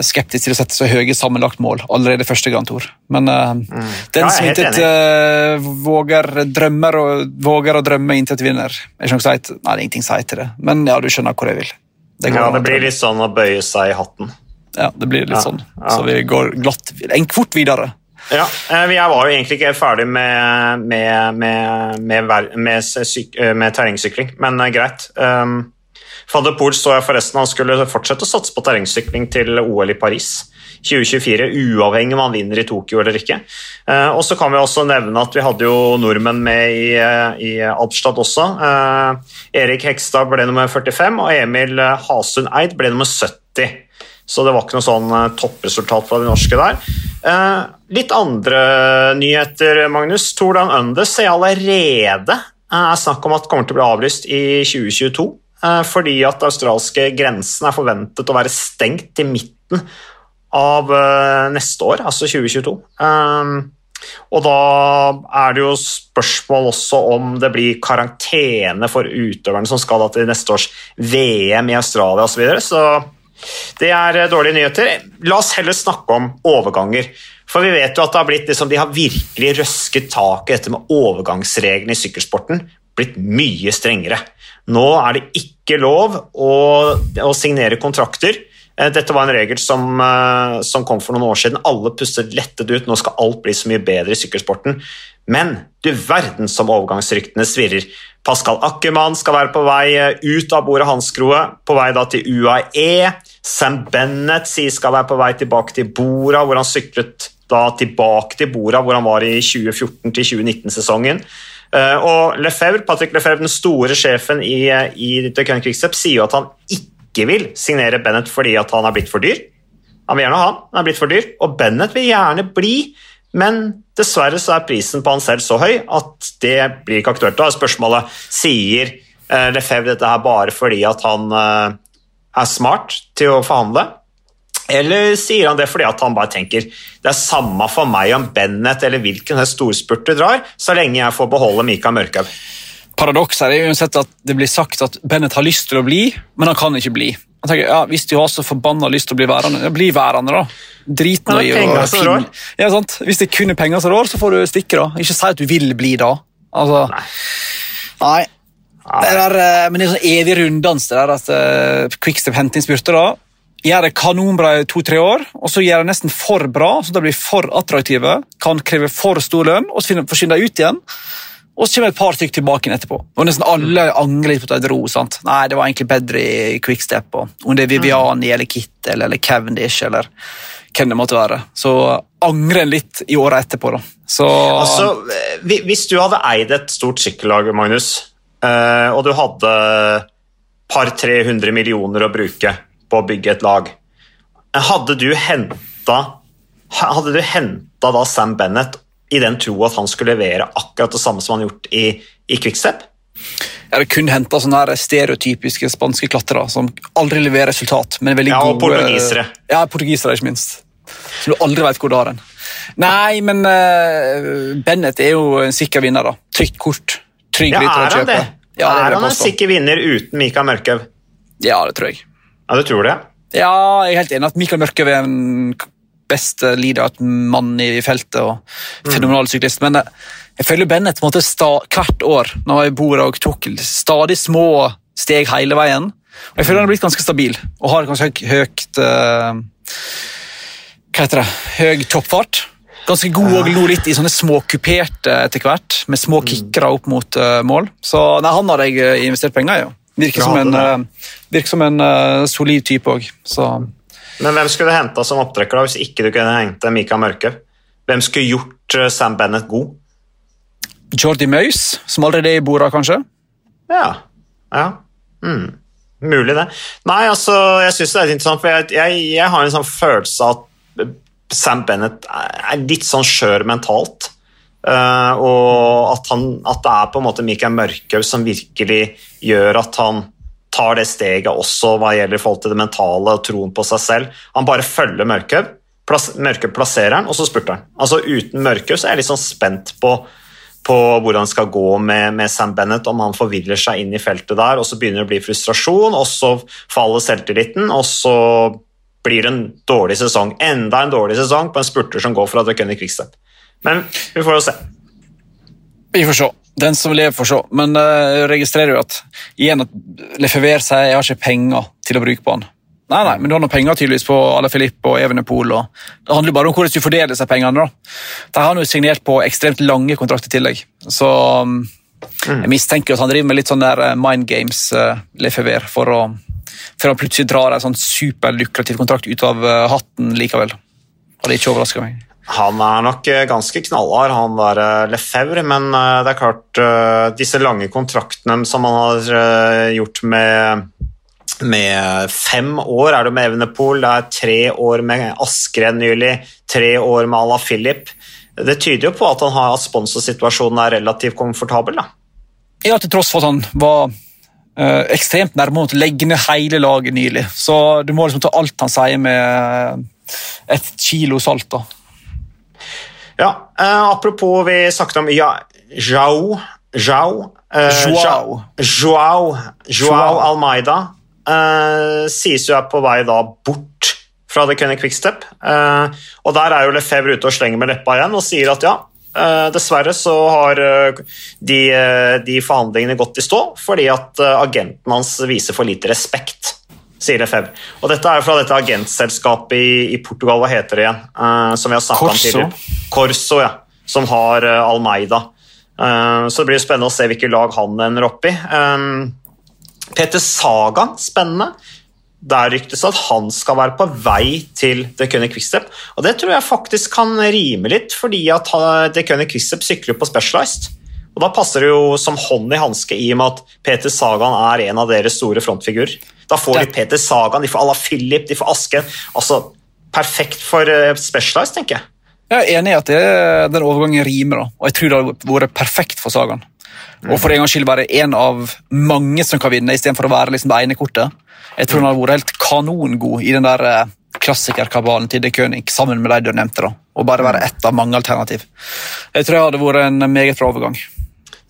skeptisk til å sette så høye sammenlagt mål allerede første Grand Tour. Men uh, mm. den som intet uh, våger drømmer og våger å drømme inntil et vinner jeg si Nei, det er ingenting å si til det, men ja, du skjønner hvor jeg vil. Det ja, det blir litt sånn å bøye seg i hatten. Ja, det blir litt ja, sånn. Så vi går glatt, en kvort videre. Ja, Jeg eh, var jo egentlig ikke ferdig med, med, med, med terrengsykling, men eh, greit. Um, Van Pool så jeg forresten han skulle fortsette å satse på terrengsykling til OL i Paris 2024, uavhengig om han vinner i Tokyo eller ikke. Uh, og så kan vi også nevne at vi hadde jo nordmenn med i, i Alpstad også. Uh, Erik Hekstad ble nummer 45, og Emil Hasund Eid ble nummer 70. Så det var ikke noe sånn eh, toppresultat fra de norske der. Eh, litt andre nyheter, Magnus. Tour Down Under ser allerede eh, er snakk om at det kommer til å bli avlyst i 2022. Fordi at australske grensen er forventet å være stengt i midten av neste år, altså 2022. Og da er det jo spørsmål også om det blir karantene for utøverne som skal til neste års VM i Australia osv. Så, videre. så det er eh, dårlige nyheter. La oss heller snakke om overganger. For vi vet jo at det har blitt liksom, de har virkelig røsket tak i dette med overgangsreglene i sykkelsporten. Blitt mye strengere. Nå er det ikke lov å, å signere kontrakter. Eh, dette var en regel som, eh, som, kom for noen år siden. Alle pustet lettet ut. Nå skal alt bli så mye bedre i sykkelsporten. Men du verden som overgangsryktene svirrer. Pascal Ackermann skal være på vei ut av bordet Hanskroet, på vei til UAE. Sam Bennett skal være på vei tilbake til Bora, hvor han syklet tilbake til Bora, hvor han var i 2014 2019-sesongen. Eh, og Lefebvre, Patrick Lefebvre, den store sjefen i, i The Ken Quickstep, sier jo at han ikke vil signere Bennett fordi han er blitt for dyr. Han vil gjerne ha han, han er blitt for dyr, og Bennett vil gjerne bli, men dessverre så er prisen på han selv så høy at det blir ikke aktuelt. Da er spørsmålet sier eh, Lefebvre dette her bare fordi at han eh, er smart til å forhandle? Eller sier han det fordi han bare tenker det er samme for meg om Bennett eller hvilken storspurt du drar, så lenge jeg får beholde Mika Mørkhaug? Paradokset er uansett at det blir sagt at Bennett har lyst til å bli, men han kan ikke bli. Jeg tenker, ja, Hvis du har så forbanna lyst til å bli værende, bli værende, da. Drit nå i å ja, sant? Hvis det kun er penger som rår, så får du stikke, da. Ikke si at du vil bli da. Altså, nei. nei. Det der, eh, men det er sånn evig runddans det der at uh, Quickstep henter inn spurter. da, Gjør det kanonbra i to-tre år, og så gjør det nesten for bra, så de blir for attraktive, kan kreve for stor lønn, og så forsvinner de ut igjen. Og så kommer et par stykker tilbake inn etterpå. Og Nesten alle angrer litt på at de dro. sant? Nei, det var egentlig bedre i Quickstep. Og om det er Viviani eller Kittel eller Cavendish eller hvem det måtte være. Så angrer en litt i åra etterpå. da. Så, altså, Hvis du hadde eid et stort sykkellag, Magnus, Eh, og du hadde par 300 millioner å bruke på å bygge et lag. Hadde du henta hadde du henta Sam Bennett i den tro at han skulle levere akkurat det samme som han har gjort i, i Quickstep? Jeg hadde kun henta stereotypiske spanske klatrere som aldri leverer resultat. men er veldig Ja, og gode... portugisere. Ja, portugisere, ikke minst. Som du aldri vet hvor du har den. Nei, men uh, Bennett er jo en sikker vinner, da. Trygt kort. Trygg Ja, er han det? Ja, det er han en sikker vinner uten Mikael Mørkhaug? Ja, det tror jeg. Ja, du tror det? Ja, jeg er helt enig at Mikael Mørkøv er en beste leader, et mann i feltet og fenomenal syklist. Men eh, jeg føler Bennett på en måte sta, hvert år når jeg bor og tok stadig små steg hele veien. Og jeg føler han har blitt ganske stabil og har ganske høyt uh, Hva heter det? Høy toppfart. Ganske god og nå litt i sånne små kuperte etter hvert, med små kickere opp mot uh, mål. Så nei, han har jeg eh, investert penger i. ja. Virker som en, eh, virker som en eh, solid type òg. Men hvem skulle du henta som opptrekker da, hvis ikke du kunne hente Mikael Mørke? Hvem skulle gjort eh, Sam Bennett god? Jordi Møys, som allerede er i borda, kanskje? Ja. ja. Mm. Mulig, det. Nei, altså, jeg syns det er litt interessant, for jeg, jeg, jeg har en sånn følelse av at Sam Bennett er litt sånn skjør mentalt. Uh, og at, han, at det er på en måte Mikael Mørkhaug som virkelig gjør at han tar det steget også hva gjelder forhold til det mentale og troen på seg selv. Han bare følger Mørkhaug, Mørkhaug plasserer han, og så spurter han. Altså Uten Mørkhaug er jeg litt sånn spent på på hvordan det skal gå med, med Sam Bennett, om han forvirrer seg inn i feltet der, og så begynner det å bli frustrasjon, og så faller selvtilliten, og så blir det en dårlig sesong. Enda en dårlig sesong på en spurter som går fra det kunne Quickstep. Men vi får jo se. Vi får se. Den som lever, får se. Men eh, jeg registrerer jo at igjen at Lefever sier jeg har ikke penger til å bruke på han. Nei, nei, men du har noen penger tydeligvis på Ala Filippo og Evenepool. og Det handler jo bare om hvordan du fordeler disse pengene. da. De har han jo signert på ekstremt lange kontrakter i tillegg. Så um, jeg mistenker at han driver med litt sånn der eh, mind games, uh, Lefever, for å før han plutselig drar en sånn superlukrativ kontrakt ut av eh, hatten likevel. Og det ikke overrasker meg. Han er nok eh, ganske knallhard, han der eh, Lefebvre, men eh, det er klart Disse lange kontraktene som han har gjort med med fem år er det med Evenepool, det er tre år med Askren nylig, tre år med Ala Philip. Det tyder jo på at han har at sponsorsituasjonen er relativt komfortabel. da. Ja, til tross for at han var eh, ekstremt nærme å legge ned hele laget nylig. Så du må liksom ta alt han sier med et kilo salt. da. Ja, uh, apropos vi snakket om ja, Joao Jao, uh, Joao. Joao, Joao. Almeida uh, sies jo er på vei da bort fra The Cunning Quickstep. Uh, og der er jo Lefebvre ute og slenger med leppa igjen og sier at ja, Uh, dessverre så har uh, de, uh, de forhandlingene gått i stå fordi at agenten hans viser for lite respekt. Sier Lefebvre. Og dette er fra dette agentselskapet i, i Portugal, hva heter det igjen? Uh, som vi har snakket om tidligere. Corso, ja. Som har uh, Almeida. Uh, så det blir spennende å se hvilke lag han ender opp i. Peter Sagan, spennende. Der ryktes det at han skal være på vei til The Cunning Quickstep. Og det tror jeg faktisk kan rime litt, fordi at The Cunning Quickstep sykler på Specialized. Og Da passer det jo som hånd i hanske i og med at Peter Sagan er en av deres store frontfigurer. Da får de Peter Sagan, de får Ala Philip, de får Asken. Altså, perfekt for eh, Specialized, tenker jeg. Jeg er enig i at det, den overgangen rimer, da. og jeg tror det hadde vært perfekt for Sagan. Og for en gangs skyld være en av mange som kan vinne, istedenfor å være liksom det ene kortet. Jeg tror han hadde vært helt kanongod i den der eh, klassikerkabalen til De König, sammen med de du nevnte. da. Og bare være ett av mange alternativ. Jeg tror det hadde vært en meget bra overgang.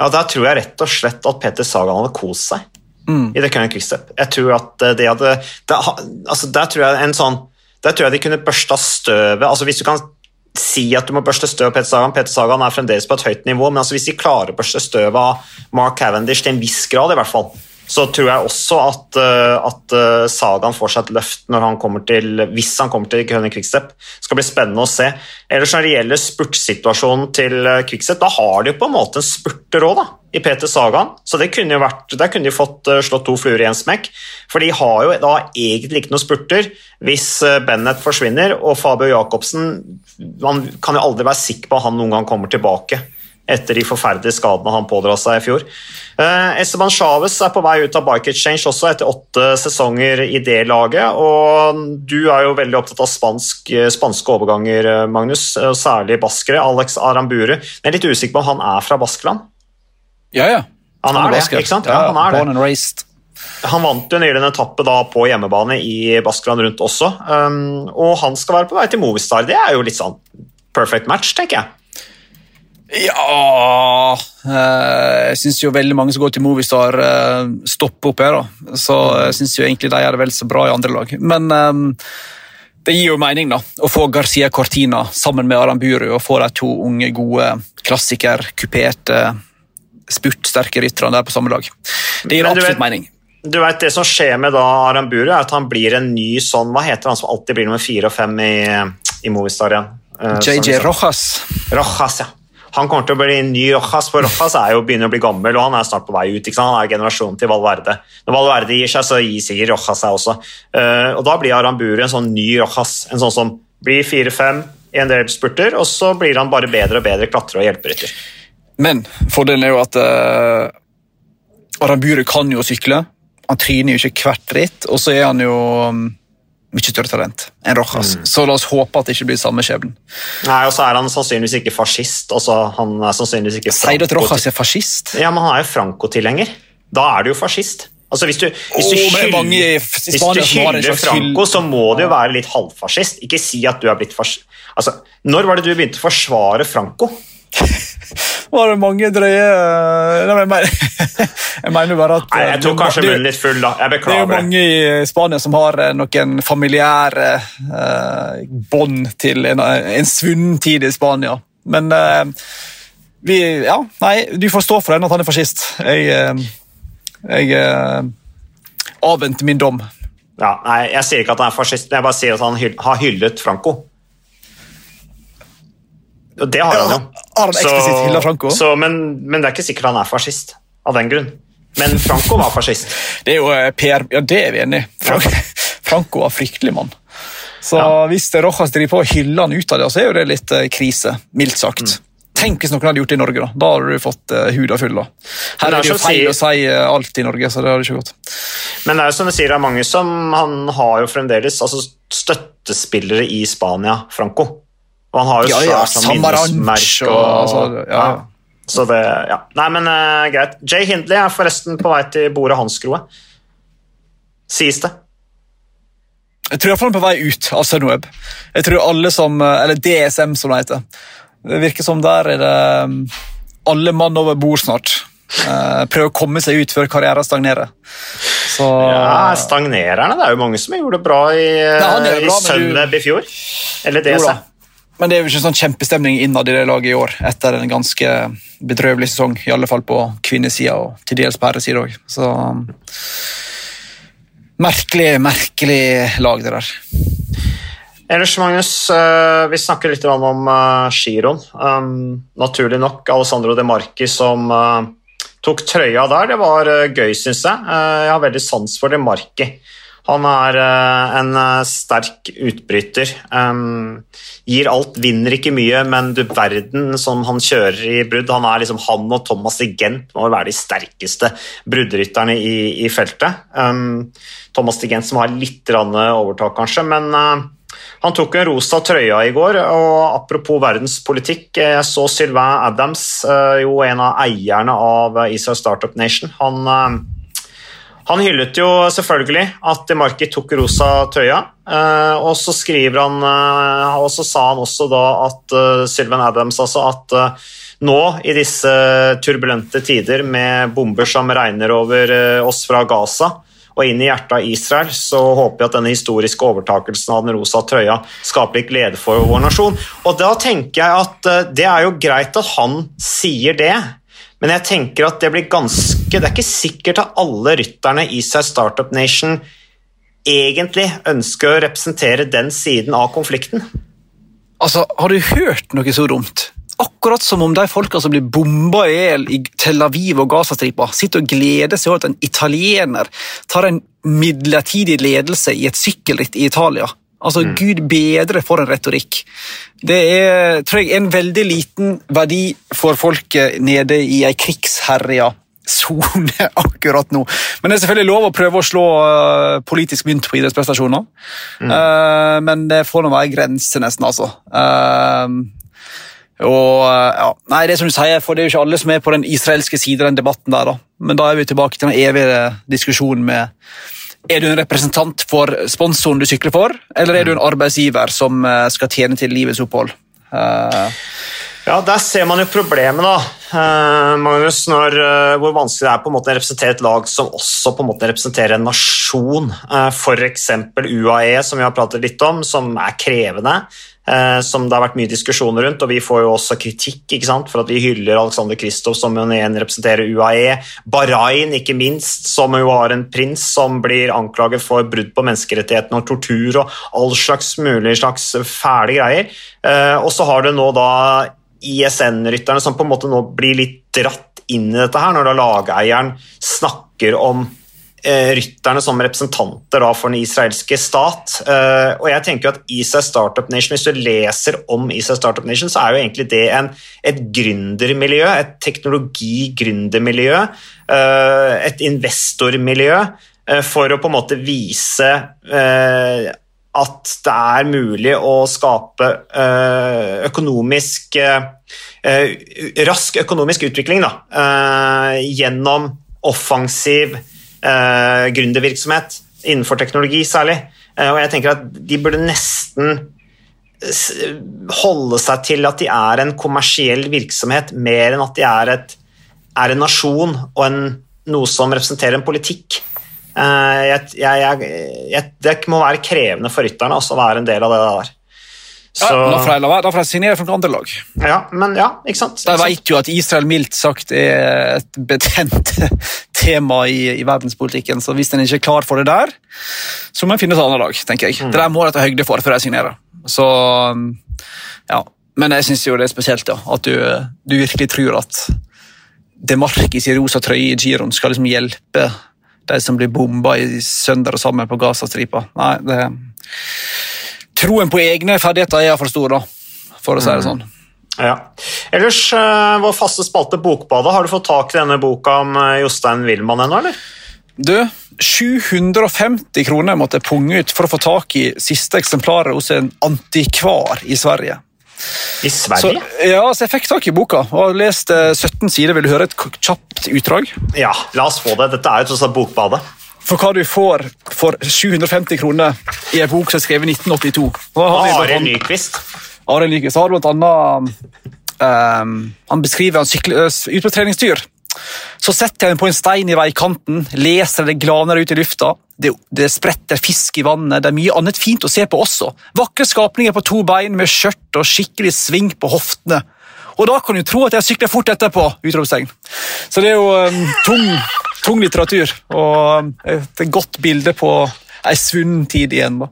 Ja, Der tror jeg rett og slett at Peter Sagan hadde kost seg Mm. i The Current Quickstep. Jeg tror at de hadde det, altså Der tror jeg en sånn Der tror jeg de kunne børsta støvet altså Hvis du kan si at du må børste støv av Peter Sagan Peter Sagan er fremdeles på et høyt nivå, men altså hvis de klarer å børste støv av Mark Cavendish til en viss grad, i hvert fall, så tror jeg også at, eh, at sagaen Sagan får seg et løft når han til, hvis han kommer til Current Quickstep. Det skal bli spennende å se. Ellers når det gjelder spurtsituasjonen til eh, Quickstep, da har de jo på en måte en spurter òg, i Peter Sagan, så det kunne jo vært, der kunne de fått eh, slått to fluer i en smekk. For de har jo da egentlig ikke noen spurter hvis eh, Bennett forsvinner, og Fabio Jacobsen Man kan jo aldri være sikker på at han noen gang kommer tilbake etter de forferdelige skadene han pådra seg i fjor. Eh, Esteban Chávez er på vei ut av Bike Exchange også etter åtte sesonger i det laget. og Du er jo veldig opptatt av spansk, eh, spanske overganger, eh, Magnus, særlig baskere. Alex Aramburu. Jeg er litt usikker på om han er fra Baskeland. Ja, ja. Han er det, ikke sant? Ja, Ja, han er det. born and raised. Han vant jo nylig en etappe da på hjemmebane i Baskeland rundt også, um, og han skal være på vei til Movistar. Det er jo litt sånn perfect match, tenker jeg. Ja eh, Jeg syns jo veldig mange som går til Movistar, eh, stopper opp her. da. Så jeg syns egentlig de gjør det vel så bra i andre lag. Men eh, det gir jo mening da, å få Garcia Cortina sammen med Aramburu og få de to unge, gode klassiker, kuperte, spurtsterke rytterne der på samme lag. Det gir absolutt vet- mening. Du vet, Det som skjer med da Aramburu, er at han blir en ny sånn Hva heter han som alltid blir nummer fire og fem i, i Movistar igjen? JJ liksom- Rojas. Rojas, ja. Han kommer til å bli ny Rojas, for Rojas er jo begynner å bli gammel, og han er snart på vei ut. ikke sant? Han er generasjonen til Valverde. Når Valverde gir seg, så gir sikkert Rojas seg også. Eh, og Da blir Aramburu en sånn ny Rojas, en sånn som blir fire-fem i en del spurter, og så blir han bare bedre og bedre klatrer og hjelperytter. Men fordelen er jo at uh, Aramburu kan jo sykle. Han tryner jo ikke hvert ritt, og så er han jo um, mye større talent enn Rojas. Så la oss håpe at det ikke blir samme skjebnen. Nei, Og så er han sannsynligvis ikke fascist. altså Han er sannsynligvis ikke Sier du at Rojas er fascist? Ja, men han er jo Franco-tilhenger. Da er du jo fascist. Altså Hvis du, hvis du, er hvis hyller Franco, så må du jo være litt halvfascist. Ikke si at du er blitt fascist. Altså, når var det du begynte å forsvare Franco? Var det mange drøye uh, Nei, men jeg mener, jeg mener bare at Nei, Jeg tok uh, kanskje munnen litt full, da. Jeg Det er jo mange i Spania som har eh, noen familiære uh, bånd til en, en svunnen tid i Spania. Men eh, vi Ja, nei, du får stå for den at han er fascist. Jeg, eh, jeg eh, avventer min dom. Ja, nei, Jeg sier ikke at han er fascist, jeg bare sier at han hyll, har hyllet Franco. Og det har han jo. Eksplisitt hyllet Franco? Så, men, men det er ikke sikkert han er fascist av den grunn. Men Franco var fascist. Det er jo eh, PR Ja, det er vi enig i. Franco, Franco var fryktelig mann. Så Ja. hvis det Rojas driver på og hyller han ut av det, så er jo det litt eh, krise. Mildt sagt. Mm. Tenk hvis noen hadde gjort det i Norge. Da Da hadde du fått uh, huda full. da. Her det er er det jo feil sier- å si eh, alt i Norge, så det hadde ikke gått. Men det er jo som du sier, det er mange som Han har jo fremdeles altså, støttespillere i Spania, Franco. Og han har jo Ja, ja, sånn minnesmerke og- og, altså, ja, ja. Så det, ja. Nei, men uh, greit. Jay Hindley er forresten på vei til bordet hans Hansgrohe. Sies det. Jeg tror iallfall han er på vei ut av Sunweb. Jeg tror alle som, eh, Eller DSM, som det heter. Det virker som der er det um, alle mann over bord snart. Uh, prøver å komme seg ut før karrieren stagnerer. Så Ja, Stagnererne. Det er jo mange som gjorde det bra i, gjør i du- Sunweb i fjor. Eller DSM. Men det er jo ikke sånn kjempestemning innad i det laget i år, etter en ganske bedrøvelig sesong. I alle fall på kvinnesida og til dels på herresida òg. Så um, Merkelig, merkelig lag, det der. Ellers, Magnus, eh, vi snakker litt om uh, giroen. Um, naturlig nok Alessandro De Marchi som eh, tok trøya der. Det var eh, gøy, syns jeg. Eh, jeg har veldig sans for De Marchi. Han er eh, en eh, sterk utbryter. Gir alt, vinner ikke mye, men du verden som han kjører i brudd. Han er liksom han og Thomas de Gent må være de sterkeste bruddrytterne i, i feltet. Thomas de Gent som har litt overtak, kanskje, men eh, han tok en rosa trøya i går, og apropos verdenspolitikk, jeg så Sylvain Adams, jo en av eierne av Israel Startup Nation. Han, han hyllet jo selvfølgelig at DeMarki tok rosa trøya, eh, og så skriver han eh, Og så sa han også da at Sylvan Adams altså at eh, nå i disse turbulente tider med bomber som regner over eh, oss fra Gaza, og inn i hjertet av Israel, så håper jeg at denne historiske overtakelsen av den rosa trøya skaper litt glede for vår nasjon. Og da tenker jeg at eh, det er jo greit at han sier det, men jeg tenker at det blir ganske Det er ikke sikkert at alle rytterne i seg Startup Nation egentlig ønsker å representere den siden av konflikten. Altså, Har du hørt noe så dumt? Akkurat som om de folka som blir bomba i hjel i Tel Aviv og Gazastripa, sitter og gleder seg over at en italiener tar en midlertidig ledelse i et sykkelritt i Italia. Altså, Gud bedre for en retorikk. Det er tror jeg, en veldig liten verdi for folket nede i ei krigsherja sone akkurat nå. Men det er selvfølgelig lov å prøve å slå eh, politisk mynt på idrettsprestasjoner. Eh, men det får nå være grenser, nesten, altså. Uh, Og ja, nei, det er som du sier, for det er jo ikke alle som er på den israelske siden av den debatten der, da. Men da er vi tilbake til den evige diskusjonen med er du en representant for sponsoren du sykler for, eller er du en arbeidsgiver som eh, skal tjene til livets opphold? Uh, ja, Der ser man jo problemet, da, uh, Magnus, når, uh, hvor vanskelig det er på en måte å representere et lag som også på en måte representerer en nasjon. Uh, F.eks. UAE, som vi har pratet litt om, som er krevende. Eh, som det har vært mye diskusjoner rundt, og vi får jo også kritikk sant, for at vi hyller Alexander Kristoff som igjen representerer UAE. Bahrain, ikke minst, som jo har en prins som blir anklaget for brudd på menneskerettighetene og tortur og all slags mulig slags fæle greier. Eh, og så har du nå da ISN-rytterne som på en måte nå blir litt dratt inn i dette her, når da lageieren snakker om rytterne som representanter da, for den israelske stat. Uh, og jeg tenker at ISA Startup Nation, Hvis du leser om ISA Startup Nation, så er jo egentlig det en, et gründermiljø, et teknologi-gründermiljø, uh, et investormiljø, uh, for å på en måte vise at det er mulig å skape økonomisk rask økonomisk utvikling da, gjennom offensiv eh, gründervirksomhet innenfor teknologi særlig. Eh, og jeg tenker at de burde nesten holde seg til at de er en kommersiell virksomhet, mer enn at de er, et, er en nasjon og en, noe som representerer en politikk. Eh, jeg, jeg, jeg, det må være krevende for rytterne å være en del av det der. Så... Ja, da får jeg, da signere for noen andre lag. Ja, men ja, ikke sant? Da vet jo at Israel mildt sagt er et betent tema i, i, verdenspolitikken, så hvis en ikke er klar for det der, så må en finne et annet lag, tenker jeg. Mm. Det der må jeg ta høyde for før jeg signerer. Så, ja. Men jeg syns jo det er spesielt ja, at du, du virkelig tror at det Markis i rosa trøye i giroen skal liksom hjelpe de som blir bomba i sønder og sammen på Gazastripa. Nei, det troen på egne ferdigheter er iallfall stor, da, for å si det mm. sånn. Ja. Ellers, uh, vår faste spalte Bokbadet, har du fått tak i denne boka om uh, Jostein Wilman ennå, eller? Du, 750 kroner måtte jeg punge ut for å få tak i siste eksemplaret hos en antikvar i Sverige. I Sverige? Så, ja, så Jeg fikk tak i boka og har lest 17 eh, sider. Vil du høre et kjapt utdrag? Ja, la oss få det. Dette er jo tross alt Bokbadet for hva du får for 750 kroner i en bok som er skrevet i 1982. Arild Nyquist. Arild Nyquist har blant annet um, Han beskriver han sykler ut på treningstur. Så setter jeg den på en stein i veikanten, leser det glaner ut i lufta. Det, det, spretter fisk i vannet, det er mye annet fint å se på også. Vakre skapninger på to bein med skjørt og skikkelig sving på hoftene. Og da kan du tro at jeg sykler fort etterpå! utropstegn. Så det er jo um, tung tung litteratur og et godt bilde på ei svunnen tid igjen. da.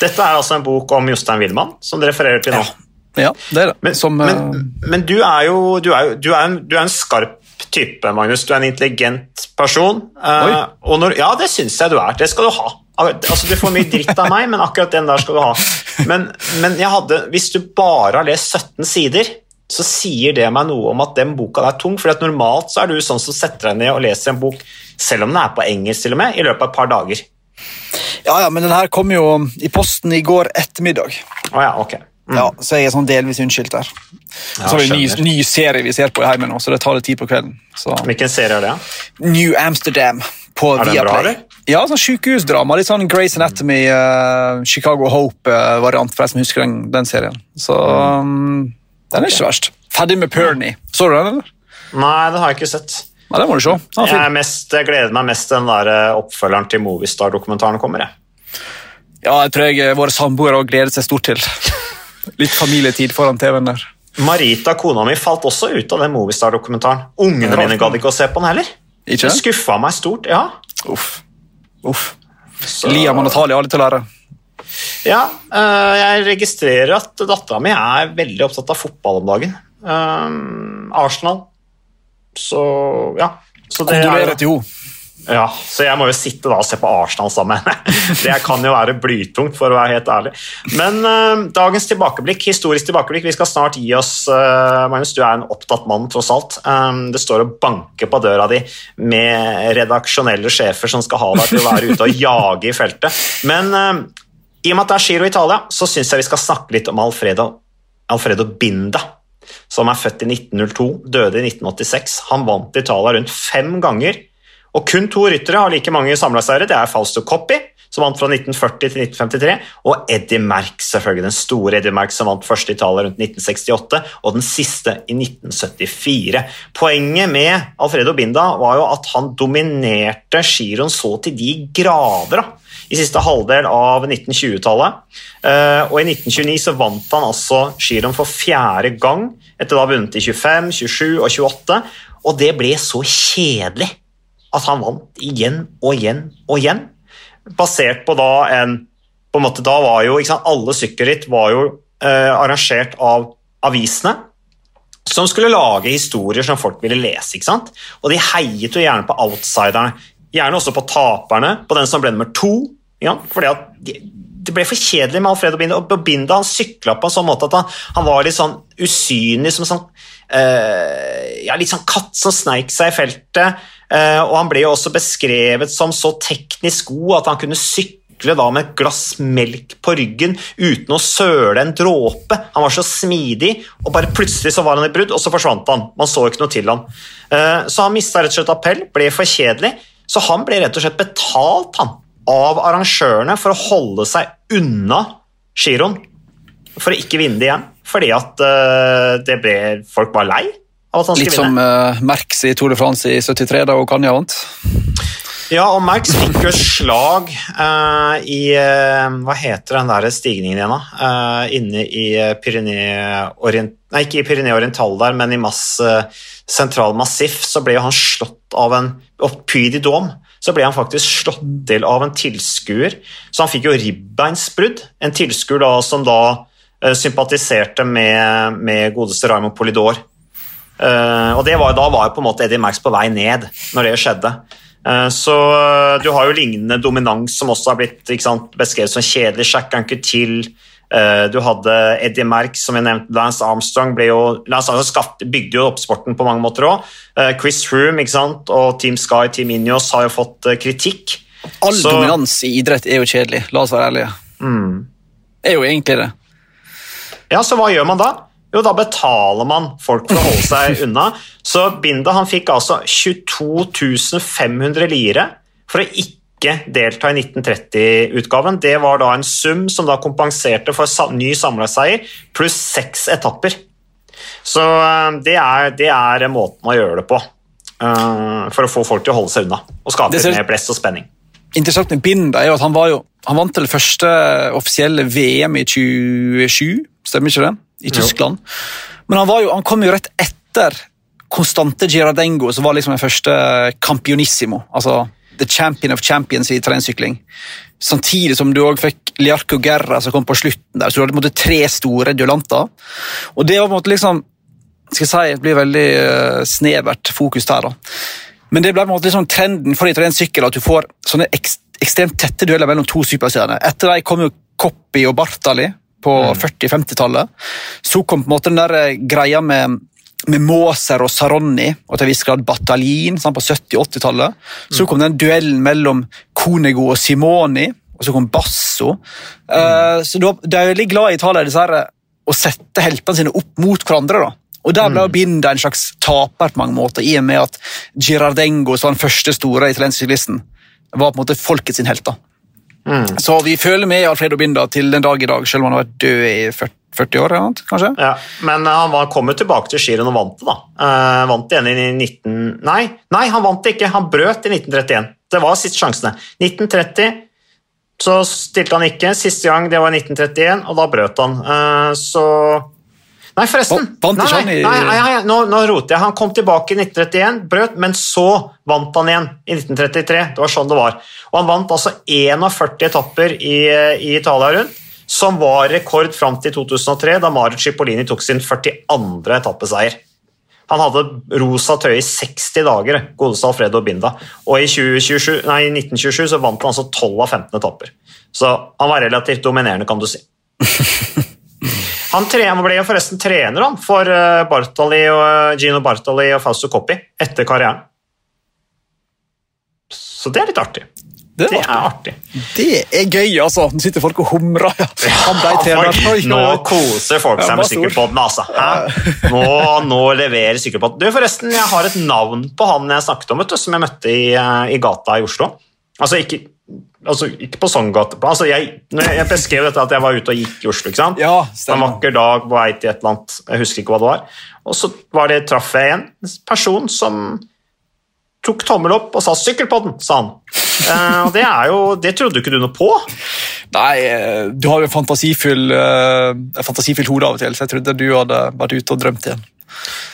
Dette er altså en bok om Jostein Wilman, som det refererer til nå? Ja, ja det er det. Men, Som, men, uh, men du er jo du er, du er, en, du er en skarp type, Magnus. Du er en intelligent person. Uh, når, ja, det syns jeg du er. Det skal du ha. Altså, Du får mye dritt av meg, men akkurat den der skal du ha. Men, men hadde, hvis du bare har lest 17 sider så sier det meg noe om at den boka er tung. for Normalt så er du sånn som setter deg ned og leser en bok, selv om den er på engelsk, til og med, i løpet av et par dager. Ja, ja, men den her kom jo i posten i går ettermiddag. Oh, ja, ok. Mm. Ja, Så jeg er sånn delvis unnskyldt der. Ja, så er det en ny, ny, serie vi ser på i heimen nå, så det tar litt tid på kvelden. Så. Hvilken serie er det? New Amsterdam på er den bra, eller? Ja, sånn sykehusdrama. Litt sånn Grace Anatomy, uh, Chicago Hope-variant, uh, for jeg som husker den, den serien. Så um, den er ikke verst. Ferdig med Pernie. Så du den, eller? Nei, den har jeg ikke sett. Nei, det må du se. Jeg, mest, jeg, gleder meg mest til den der eh, oppfølgeren til Movistar-dokumentaren kommer. Jeg. Ja, jeg tror jeg eh, våre samboere gleder seg stort til. Litt familietid foran TV-en der. Marita, kona mi, falt også ut av den Movistar-dokumentaren. Ungene mine gadd ikke å se på den heller. Ikke? Det skuffa meg stort, ja. Uff. Uff. Så... Liam og Natalia har litt å lære. Ja, eh, jeg registrerer at dattera mi er veldig opptatt av fotball om dagen. Um, Arsenal. Så ja. Så Kondolerer til henne. Ja, så jeg må jo sitte da og se på Arsenal sammen. det kan jo være blytungt, for å være helt ærlig. Men uh, dagens tilbakeblikk, historisk tilbakeblikk, vi skal snart gi oss uh, Magnus, du er en opptatt mann, tross alt. Um, det står og banker på døra di med redaksjonelle sjefer som skal ha deg til å være ute og jage i feltet. Men uh, i og med at det er Giro Italia, så syns jeg vi skal snakke litt om Alfredo, Alfredo Binda. som er født i 1902, døde i 1986. Han vant Italia rundt fem ganger, og kun to ryttere har like mange samla-seire. Det er Fausto Coppi, som vant fra 1940 til 1953, og Eddie Merck, selvfølgelig den store Eddie Merck som vant første Italia rundt 1968, og den siste i 1974. Poenget med Alfredo Binda var jo at han dominerte giroen så til de grader. I siste halvdel av 1920-tallet. Eh, og i 1929 så vant han altså skirenn for fjerde gang, etter da vunnet i 25, 27 og 28. Og det ble så kjedelig at han vant igjen og igjen og igjen. Basert på da en på en måte Da var jo ikke sant, Alle sykkelritt var jo eh, arrangert av avisene. Som skulle lage historier som folk ville lese. ikke sant? Og de heiet jo gjerne på outsiderne. Gjerne også på taperne, på den som ble nummer to. Ja, fordi at det ble for kjedelig med Alfredo Binda. og Binda han sykla på en sånn måte at han, han var litt sånn usynlig, som sånn, uh, ja, litt sånn katt som sneik seg i feltet. Uh, og Han ble jo også beskrevet som så teknisk god at han kunne sykle da med et glass melk på ryggen uten å søle en dråpe. Han var så smidig, og bare plutselig så var han i brudd, og så forsvant han. Man så ikke noe til han. Uh, så han mista rett og slett appell, ble for kjedelig. Så han ble rett og slett betalt, han av arrangørene for å holde seg unna giroen. For å ikke vinne det igjen. Fordi at uh, det ble, folk var lei av at han Litt skulle som vinne. uh, Merx i Tour de France i 73, da Okanja vant. Ja, og Merx fikk jo et slag uh, i uh, Hva heter den der stigningen igjen, da? Uh, inne i Pyrenee-Orient... Nei, ikke i Pyrenee-Oriental der, men i Mass Sentral Massif så ble jo han slått av en Opp Dom. Så ble han faktisk slått til av en tilskuer. Så han fikk jo ribbeinsbrudd. En tilskuer da, som da uh, sympatiserte med, med godeste Raymond Polidor. Uh, og var, Da var jo på en måte Eddie Max på vei ned når det skjedde. Uh, så du har jo lignende dominans som også har blitt sant, beskrevet som kjedelig. sjakk han ikke Uh, du hadde Eddie Merck, som jeg nevnte. Lance Armstrong jo, Lance Armstrong bygde jo opp sporten på mange måter òg. Uh, Chris Froome og Team Sky Team Ineos har jo fått uh, kritikk. All Så- dominans i idrett er jo kjedelig, la oss være ærlige. Mm. Er jo egentlig det. Ja, så hva gjør man da? Jo, da betaler man folk for å holde seg unna. Så Binda han fikk altså 22 500 lire for å ikke delta i 1930-utgaven. Det var da en sum som da kompenserte for ny samleseier pluss seks etapper. Så eh, det er, det er måten å gjøre det på. uh, for å få folk til å holde seg unna og skape ser- mer blest og spenning. Interessant med Bind er jo at han, var jo, han vant det første offisielle VM i 27, stemmer ikke det? I Jo. Tyskland. Men han, var jo, han kom jo rett etter Constante Girardengo, som var liksom den første campionissimo. altså The champion of champions i terrengsykling. Samtidig som du også fikk Liarco Guerra som kom på slutten. der, så du hadde på en måte tre store duellanter. Og det var på en måte liksom skal jeg si, det blir veldig eh, snevert fokus der. da. Men det ble på en måte liksom trenden for terrengsykkel at du får sånne ekst ekstremt tette dueller mellom to superstjerner. Etter dem kom jo Coppi og Bartali på 40-50-tallet. Så kom på en måte den der eh, greia med, med Moser og Saronni, og til en viss grad Batalin sant, på 70-80-tallet. Så kom den duellen mellom Conego og Simoni, og så kom Basso. Uh, så de er veldig glad i Italia eh, å sette heltene sine opp mot hverandre. da. Og Der ble Binda en slags taper på mange måter, i og med at Girardengo, som var den første store italienske syklisten, var på en måte folket sin helt. da. Så vi føler med Alfredo Binda til den dag i dag, selv om han har vært død i 40, 40 år. eller noe, kanskje? Ja, men eh, han var, kom jo tilbake til skirenn og vant det, da. Uh, vant det igjen i 19... Nei, nei, han vant det ikke. Han brøt i 1931. Det var siste sjansene. 1930 så stilte han ikke. Siste gang det var i 1931, og da brøt han. Uh, så Nei, forresten. Vant ikke han i- nei, nei, nei, nå, nå roter jeg. Han kom tilbake i 1931, brøt, men så vant han igjen i 1933. Det var sånn det var. Og han vant altså 41 etapper i, i Italia rundt, som var rekord fram til 2003, da Mario Cipollini tok sin 42. etappeseier. Han hadde rosa tøye i 60 dager, godeste Alfredo Binda. Og i 2027, nei, 1927 så vant han altså 12 av 15 etapper. Så han var relativt dominerende, kan du si. Han han ble jo forresten trener han, for eh, Bartali og, eh, Gino Bartali og Fausto Coppi etter karrieren. Så det er litt artig. Det Det er artig. Det er gøy, altså. Nå sitter folk og humrer. Ja. Oi, Nå koser folk seg med sykkelpodden, altså. Nå, nå leverer sykkelpodden. Du, forresten, jeg har et navn på han jeg snakket om, du, som jeg møtte i, eh, i gata i Oslo. Altså ikke, altså, ikke på sånn gate. Altså, jeg, jeg beskrev dette at jeg var ute og gikk i Oslo. ikke sant? Ja, en vakker dag på vei til et eller annet, jeg husker ikke hva det var. Og så var det, traff jeg en person som tok tommel opp og sa 'sykkelpodden', sa han. Uh, det er jo, det trodde ikke du noe på. Nei, eh, du har jo fantasifull, uh, fantasifull hode av og til, så jeg trodde du hadde vært ute og drømt igjen.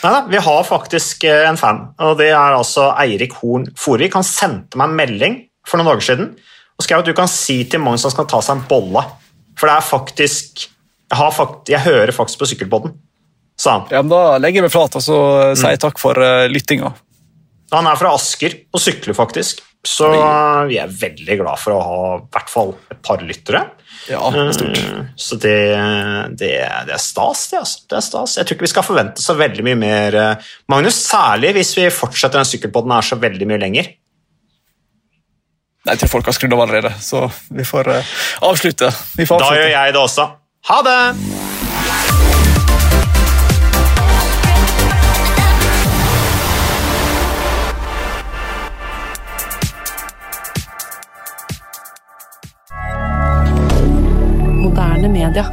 Neida, vi har faktisk en fan, og det er altså Eirik Horn Forvik. Han sendte meg en melding for noen dager siden og skrev at du kan si til Magnus han skal ta seg en bolle. For det er faktisk Jeg, har fakt jeg hører faktisk på Sykkelpodden, sa han. Ja, men Da legger jeg meg flat og så eh, sier jeg takk for uh, lyttinga. Han er fra Asker og sykler faktisk, så vi er veldig glad for å ha i hvert fall et par lyttere. Ja, stort. Uh, Så det, det, det er stas, det. Altså. det er stas. Jeg tror ikke vi skal forvente så veldig mye mer, eh, Magnus. Særlig hvis vi fortsetter den sykkelpodden her så veldig mye lenger. Nei, Jeg tror folk har skrudd av allerede, så vi får uh, avslutte. Vi får Da avslutte. gjør jeg det også. Ha det! Moderne media.